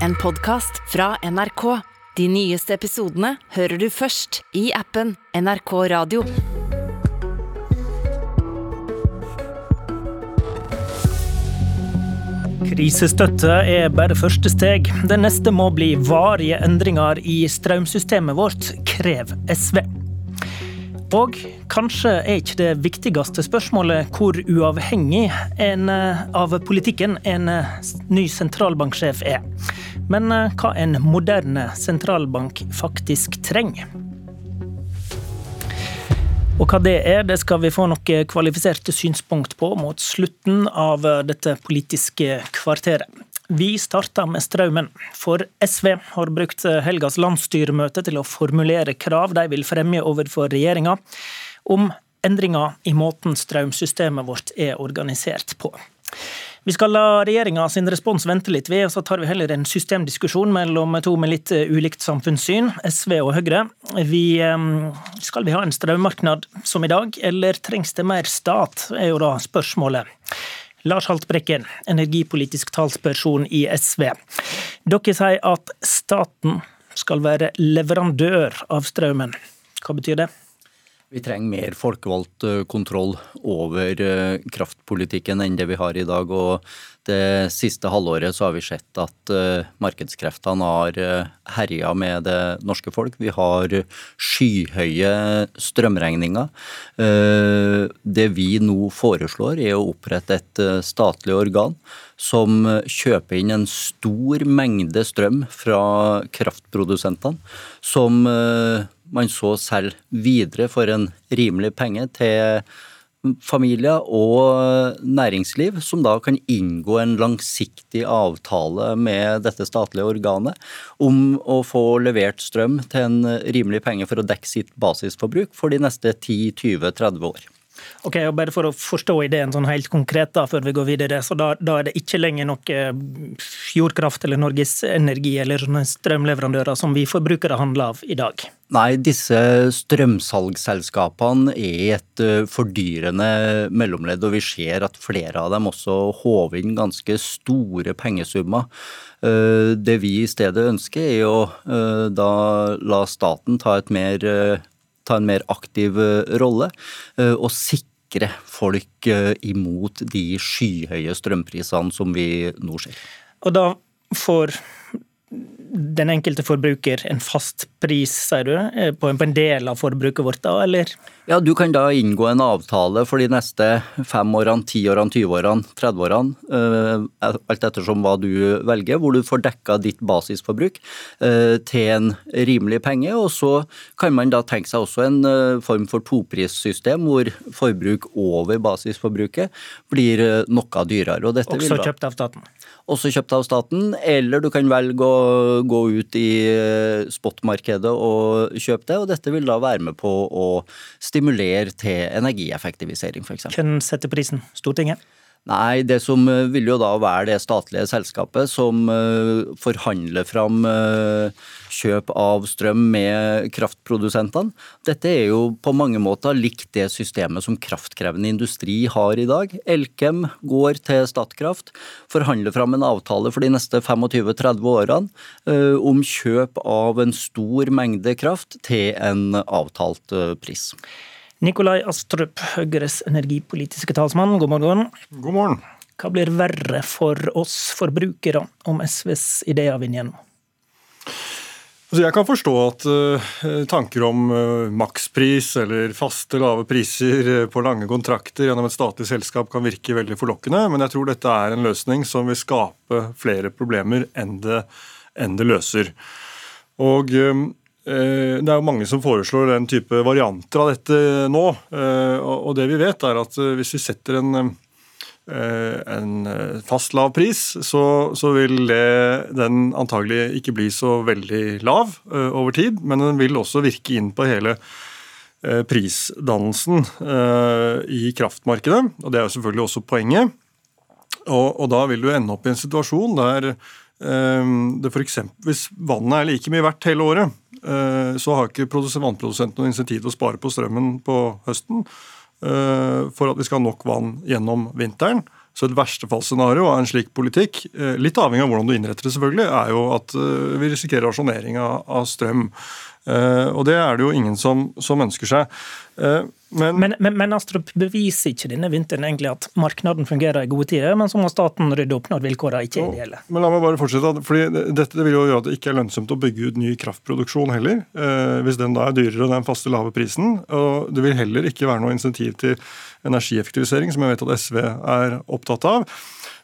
en podkast fra NRK. De nyeste episodene hører du først i appen NRK Radio. Krisestøtte er bare første steg. Det neste må bli varige endringer i strømsystemet vårt, krever SV. Og kanskje er ikke det viktigste spørsmålet hvor uavhengig en, eh, av politikken en eh, ny sentralbanksjef er, men eh, hva en moderne sentralbank faktisk trenger. Og hva det er, det skal vi få noen kvalifiserte synspunkt på mot slutten av dette politiske kvarteret. Vi starter med strømmen, for SV har brukt helgas landsstyremøte til å formulere krav de vil fremme overfor regjeringa om endringer i måten strømsystemet vårt er organisert på. Vi skal la regjeringa sin respons vente litt ved, og så tar vi heller en systemdiskusjon mellom to med litt eh, ulikt samfunnssyn, SV og Høyre. Vi, eh, skal vi ha en strømmarknad som i dag, eller trengs det mer stat, er jo da spørsmålet. Lars Haltbrekken, energipolitisk talsperson i SV. Dere sier at staten skal være leverandør av strømmen. Hva betyr det? Vi trenger mer folkevalgt eh, kontroll over eh, kraftpolitikken enn det vi har i dag. og Det siste halvåret så har vi sett at eh, markedskreftene har herja med det norske folk. Vi har skyhøye strømregninger. Det vi nå foreslår, er å opprette et statlig organ som kjøper inn en stor mengde strøm fra kraftprodusentene, som man så selger videre for en rimelig penge til familier og næringsliv, som da kan inngå en langsiktig avtale med dette statlige organet om å få levert strøm til en rimelig penge for å dekke sitt basisforbruk for de neste 10-20-30 år. Ok, og Bare for å forstå ideen sånn helt konkret da, før vi går videre. så Da, da er det ikke lenger noe Fjordkraft eller Norges Energi eller sånne strømleverandører som vi forbrukere handler av i dag? Nei, disse strømsalgsselskapene er et eh, fordyrende mellomledd, og vi ser at flere av dem også håver inn ganske store pengesummer. Eh, det vi i stedet ønsker, er å eh, da la staten ta et mer ta en mer aktiv eh, rolle eh, og sikre folk eh, imot de skyhøye strømprisene som vi nå ser. Og da får den enkelte forbruker en fast pris, sier du, på en del av forbruket vårt, da, eller? Ja, Du kan da inngå en avtale for de neste fem årene, ti årene, 20 årene, 30 årene, eh, alt ettersom hva du velger, hvor du får dekka ditt basisforbruk eh, til en rimelig penge. Og så kan man da tenke seg også en eh, form for toprissystem hvor forbruk over basisforbruket blir noe dyrere. Og dette også kjøpt av staten? Også kjøpt av staten, eller du kan velge å gå ut i spotmarkedet og kjøpe det, og dette vil da være med på å stimulere til energieffektivisering, f.eks. Hvem setter prisen? Stortinget? Nei, det som eh, vil jo da være det statlige selskapet som uh, forhandler fram uh, kjøp av strøm med kraftprodusentene. Dette er jo på mange måter likt det systemet som kraftkrevende industri har i dag. Elkem går til Statkraft, forhandler fram en avtale for de neste 25-30 årene om kjøp av en stor mengde kraft til en avtalt pris. Nikolai Astrup, Høyres energipolitiske talsmann, god morgen. God morgen. Hva blir verre for oss forbrukere om SVs ideer vinner gjennom? Altså jeg kan forstå at uh, tanker om uh, makspris eller faste, lave priser uh, på lange kontrakter gjennom et statlig selskap kan virke veldig forlokkende, men jeg tror dette er en løsning som vil skape flere problemer enn det, enn det løser. Og Eh, det er jo mange som foreslår den type varianter av dette nå. Eh, og det vi vet, er at eh, hvis vi setter en, en fast lav pris, så, så, vil det, den antagelig ikke bli så veldig lav over tid, men den vil også virke inn på hele prisdannelsen i kraftmarkedet. Og det er jo selvfølgelig også poenget. Og, og da vil du ende opp i en situasjon der det eksempel, hvis vannet er like mye verdt hele året, Eh, så har ikke vannprodusenten noe insentiv til å spare på strømmen på høsten eh, for at vi skal ha nok vann gjennom vinteren. Så et verstefallsscenario av en slik politikk, litt avhengig av hvordan du innretter det, selvfølgelig, er jo at vi risikerer rasjonering av strøm. Og det er det jo ingen som, som ønsker seg. Men, men, men, men Astrup beviser ikke denne vinteren egentlig at markedet fungerer i gode tider, men så må staten rydde opp når vilkårene ikke er ideelle? Men la meg bare fortsette. fordi Dette vil jo gjøre at det ikke er lønnsomt å bygge ut ny kraftproduksjon heller. Eh, hvis den da er dyrere enn den faste lave prisen. Og det vil heller ikke være noe insentiv til energieffektivisering, som jeg vet at SV er opptatt av.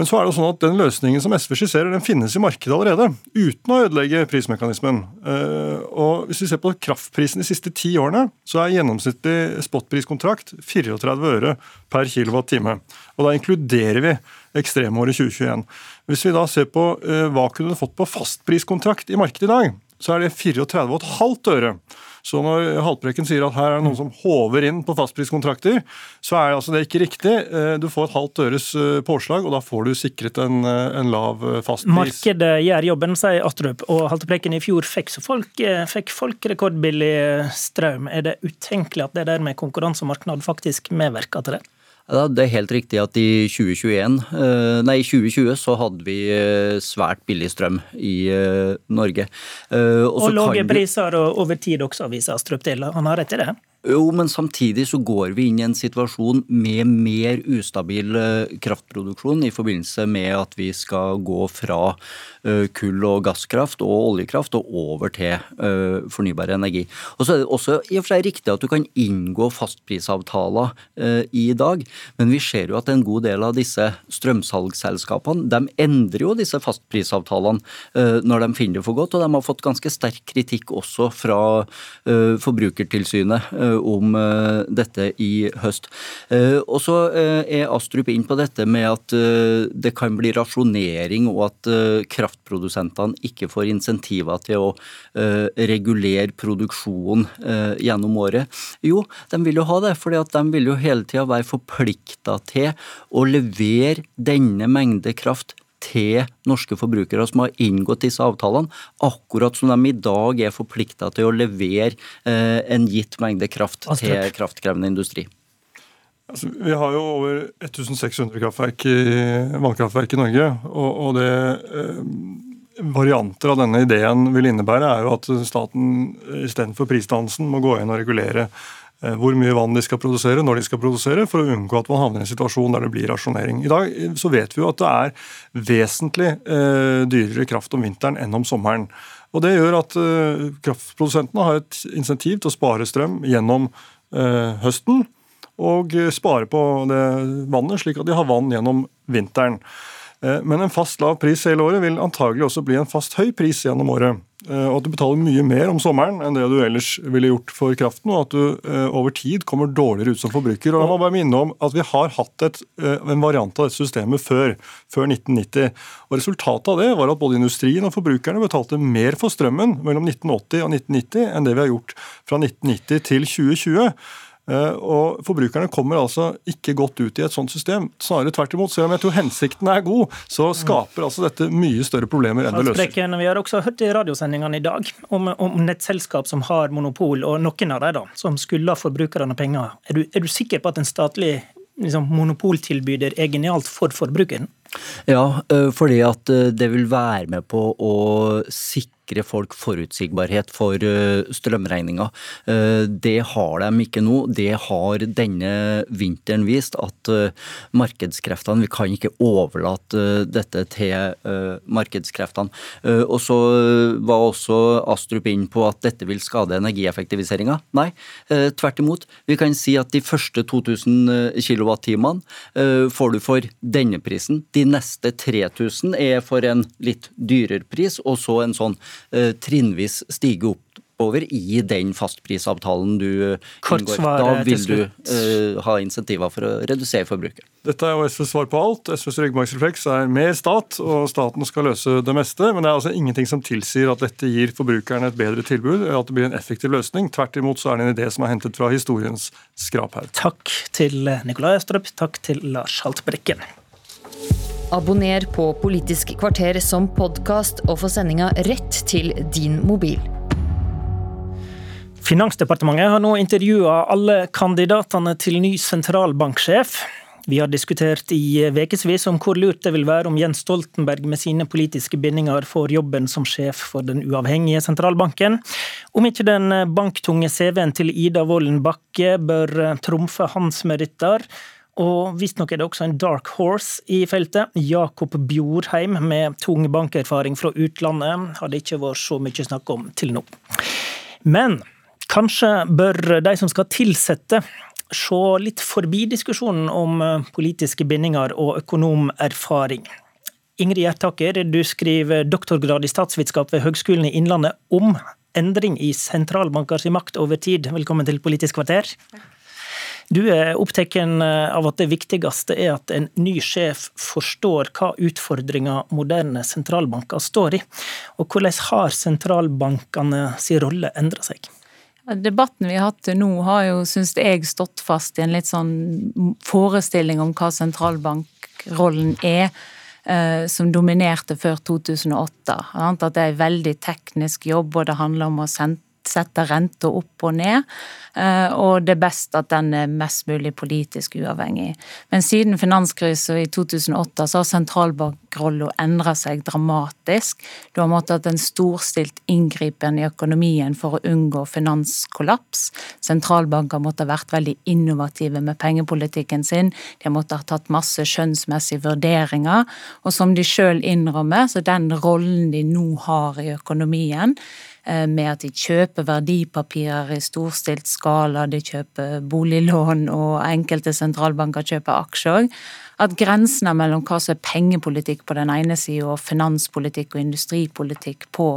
Men så er det sånn at den løsningen som SV skisserer, den finnes i markedet allerede. Uten å ødelegge prismekanismen. Eh, og Hvis vi ser på kraftprisen de siste ti årene, så er gjennomsnittlig spotpriskontrakt 34 øre per kWt. Og da inkluderer vi ekstremåret 2021. Hvis vi da ser på eh, hva kunne du fått på fastpriskontrakt i markedet i dag, så er det 34,5 øre. Så når Haltbrekken sier at her er det noen som håver inn på fastpriskontrakter, så er altså det ikke riktig. Eh, du får et halvt øres eh, påslag, og da får du sikret en, eh, en lav fastpris. Markedet gjør jobben, sier Astrup. Og Haltbrekken i fjor fikk, folk, fikk folk rekordbillig strøm. Er det utenkelig at det der med konkurranse faktisk medvirker til det? Ja, det er helt riktig at i 2021, eh, nei, 2020 så hadde vi eh, svært billig strøm i eh, Norge. Også og lave priser over tid også, viser Astrup til. Han har rett i det? Jo, men samtidig så går vi inn i en situasjon med mer ustabil eh, kraftproduksjon i forbindelse med at vi skal gå fra eh, kull- og gasskraft og oljekraft og over til eh, fornybar energi. Og så er det også i og for seg riktig at du kan inngå fastprisavtaler i dag, men vi ser jo at en god del av disse strømsalgsselskapene de endrer jo disse fastprisavtalene når de finner det for godt, og de har fått ganske sterk kritikk også fra Forbrukertilsynet om eh, dette i høst. Eh, og så eh, er Astrup inn på dette med at det kan bli rasjonering, og at kraftprodusentene ikke får insentiver til å regulere produksjonen gjennom året. Jo, de vil jo ha det, for de vil jo hele tida være forplikta til å levere denne mengde kraft til norske forbrukere som har inngått disse avtalene, akkurat som de i dag er forplikta til å levere eh, en gitt mengde kraft til kraftkrevende industri. Altså, vi har jo over 1600 kraftverk i, vannkraftverk i Norge. og, og det eh, varianter av denne ideen vil innebære, er jo at staten istedenfor prisdannelsen må gå inn og regulere Eh, hvor mye vann de skal produsere, når de skal produsere, for å unngå at man havner i en situasjon der det blir rasjonering. I dag eh, så vet vi jo at det er vesentlig eh, dyrere kraft om vinteren enn om sommeren. Og Det gjør at eh, kraftprodusentene har et insentiv til å spare strøm gjennom eh, høsten, og spare på det vannet, slik at de har vann gjennom vinteren. Eh, men en fast lav pris hele året vil antagelig også bli en fast høy pris gjennom året. Eh, og at du betaler mye mer om sommeren enn det du ellers ville gjort for kraften, og at du eh, over tid kommer dårligere ut som forbruker. Og jeg må bare minne om at Vi har hatt et, en variant av dette systemet før, før 1990. Og Resultatet av det var at både industrien og forbrukerne betalte mer for strømmen mellom 1980 og 1990 enn det vi har gjort fra 1990 til 2020. Eh, og Forbrukerne kommer altså ikke godt ut i et sånt system. Snarere tvert imot. Selv om jeg tror hensikten er god, så skaper altså dette mye større problemer enn det løser. Vi har også hørt i radiosendingene i dag om, om, nettselskap som har monopol, og noen av dem da, som skylder forbrukerne penger. Er du, er du sikker på at en statlig liksom, monopoltilbyder er genialt for forbrukeren? Ja, eh, fordi at eh, det vil være med på å sikre sikre folk forutsigbarhet for eh, strømregninga. Eh, det har de ikke nå. Det har denne vinteren vist, at eh, markedskreftene Vi kan ikke overlate dette til markedskreftene. Og så var også Astrup inn på at dette vil skade energieffektiviseringa. Nei, tvert imot. Vi kan si at de første 2000 kWt får du for denne prisen. De neste 3000 er for en litt dyrere pris, og så en sånn trinnvis stige oppover i den fastprisavtalen du inngår. Da vil du uh, ha insentiver for å redusere forbruket. Dette er jo SVs svar på alt. SVs ryggmargsrefleks er mer stat, og staten skal løse det meste. Men det er altså ingenting som tilsier at dette gir forbrukerne et bedre tilbud, at det blir en effektiv løsning. Tvert imot så er det en idé som er hentet fra historiens skraphaug. Takk til Nikolai Astrup, takk til Lars Haltbrekken. Abonner på Politisk kvarter som podkast og få sendinga rett til din mobil. Finansdepartementet har nå intervjua alle kandidatene til ny sentralbanksjef. Vi har diskutert i ukevis om hvor lurt det vil være om Jens Stoltenberg med sine politiske bindinger får jobben som sjef for den uavhengige sentralbanken. Om ikke den banktunge CV-en til Ida Wolden Bakke bør trumfe hans meritter. Og visstnok er det også en dark horse i feltet. Jakob Bjorheim med tung bankerfaring fra utlandet har det ikke vært så mye snakk om til nå. Men kanskje bør de som skal tilsette se litt forbi diskusjonen om eh, politiske bindinger og økonomerfaring. Ingrid Gjertaker, du skriver doktorgrad i statsvitenskap ved Høgskolen i Innlandet om endring i sentralbankers makt over tid. Velkommen til Politisk kvarter. Du er opptatt av at det viktigste er at en ny sjef forstår hva utfordringer moderne sentralbanker står i. Og hvordan har sentralbankene sin rolle endra seg? Debatten vi har hatt til nå, har jo, syns jeg, stått fast i en litt sånn forestilling om hva sentralbankrollen er, eh, som dominerte før 2008. At det er en veldig teknisk jobb, og det handler om å sette renta opp og ned. Eh, og det er best at den er mest mulig politisk uavhengig. Men siden finanskrisen i 2008 så har sentralbankrollen endra seg dramatisk. Du har måttet hatt en storstilt inngripen i økonomien for å unngå finanskollaps. Sentralbanker måtte ha vært veldig innovative med pengepolitikken sin. De har måttet ha tatt masse skjønnsmessige vurderinger. Og som de sjøl innrømmer, så den rollen de nå har i økonomien, med at de kjøper verdipapirer i storstilt skala, de kjøper boliglån, og enkelte sentralbanker kjøper aksjer at grensene mellom hva som er pengepolitikk på den ene sida og finanspolitikk og industripolitikk på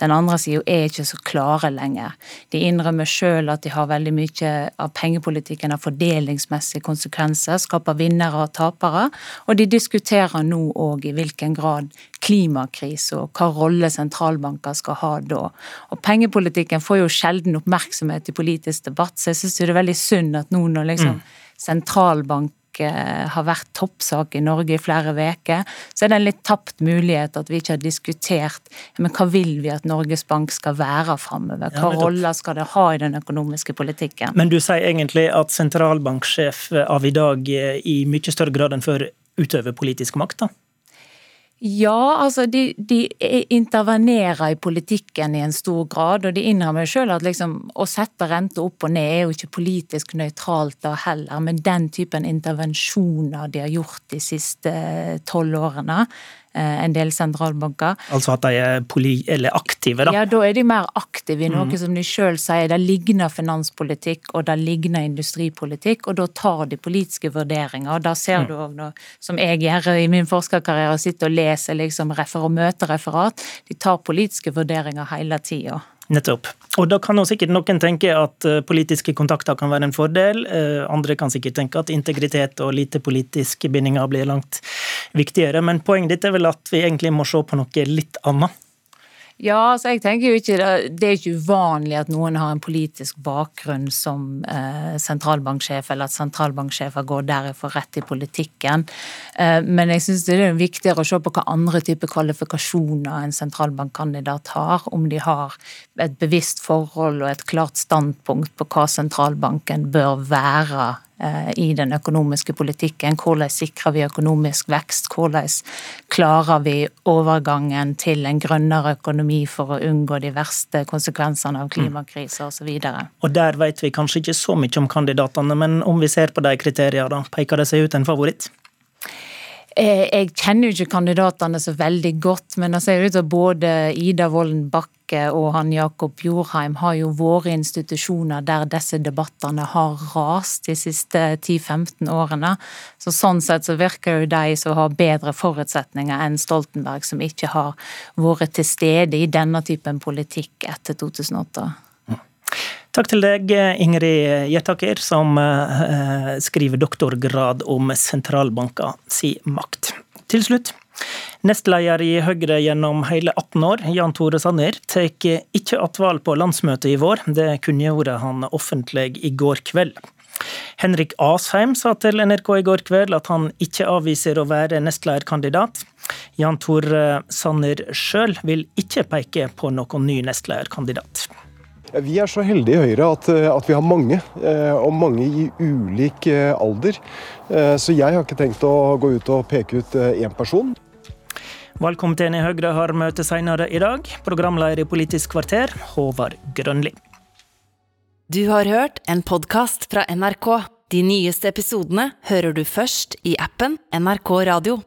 den andre sida, er ikke så klare lenger. De innrømmer sjøl at de har veldig mye av pengepolitikken av fordelingsmessige konsekvenser, skaper vinnere og tapere, og de diskuterer nå òg i hvilken grad klimakrise og hva rolle sentralbanker skal ha da. Og pengepolitikken får jo sjelden oppmerksomhet i politisk debatt, så jeg syns det er veldig synd at nå når liksom mm. sentralbank har vært toppsak i Norge i flere uker, så er det en litt tapt mulighet at vi ikke har diskutert men hva vil vi at Norges Bank skal være framover. Hva ja, roller skal det ha i den økonomiske politikken? Men du sier egentlig at sentralbanksjef av i dag i mye større grad enn før utøver politisk makt? da? Ja, altså de, de, intervenerer i politikken i en stor grad, og de innrømmer sjøl at liksom, å sette renta opp og ned er jo ikke politisk nøytralt da heller, men den typen intervensjoner de har gjort de siste tolv årene, en del sentralbanker. Altså at de er aktive, da? Ja, da er de mer aktive i noe mm. som de sjøl sier. Det ligner finanspolitikk og det ligner industripolitikk, og da tar de politiske vurderinger. og Da ser mm. du òg noe som jeg gjør i min forskerkarriere, sitter og leser liksom og møtereferat. De tar politiske vurderinger hele tida. Nettopp. Og da kan jo sikkert noen tenke at eh, politiske kontakter kan være en fordel. Eh, andre kan sikkert tenke at integritet og lite politiske bindinger blir langt viktigere. Men poenget ditt er vel at vi egentlig må se på noe litt annet? Ja, altså jeg tenker jo ikke Det er ikke uvanlig at noen har en politisk bakgrunn som eh, sentralbanksjef, eller at sentralbanksjefer går derfor rett i politikken. Eh, men jeg syns det er viktigere å se på hva andre typer kvalifikasjoner en sentralbankkandidat har. Om de har et bevisst forhold og et klart standpunkt på hva sentralbanken bør være i den økonomiske politikken. Hvordan sikrer vi økonomisk vekst? Hvordan klarer vi overgangen til en grønnere økonomi for å unngå de verste konsekvensene av klimakrise osv. Der vet vi kanskje ikke så mye om kandidatene, men om vi ser på de kriteriene, peker det seg ut en favoritt? Eh, jeg kjenner jo ikke kandidatene så veldig godt, men det ser ut som både Ida Wolden Bakke og han Jakob Jorheim har jo vært institusjoner der disse debattene har rast de siste 10-15 årene. Så sånn sett så virker jo de som har bedre forutsetninger enn Stoltenberg, som ikke har vært til stede i denne typen politikk etter 2008. Takk til deg, Ingrid Gjetaker, som eh, skriver doktorgrad om sentralbanker si makt. Til slutt. Nestleder i Høyre gjennom hele 18 år, Jan Tore Sanner, tar ikke attval på landsmøtet i vår. Det kunngjorde han offentlig i går kveld. Henrik Asheim sa til NRK i går kveld at han ikke avviser å være nestlederkandidat. Jan Tore Sanner sjøl vil ikke peke på noen ny nestlederkandidat. Vi er så heldige i Høyre at, at vi har mange, og mange i ulik alder. Så jeg har ikke tenkt å gå ut og peke ut én person. Valgkomiteen i Høyre har møte senere i dag. Programleder i Politisk kvarter, Håvard Grønli. Du har hørt en podkast fra NRK. De nyeste episodene hører du først i appen NRK Radio.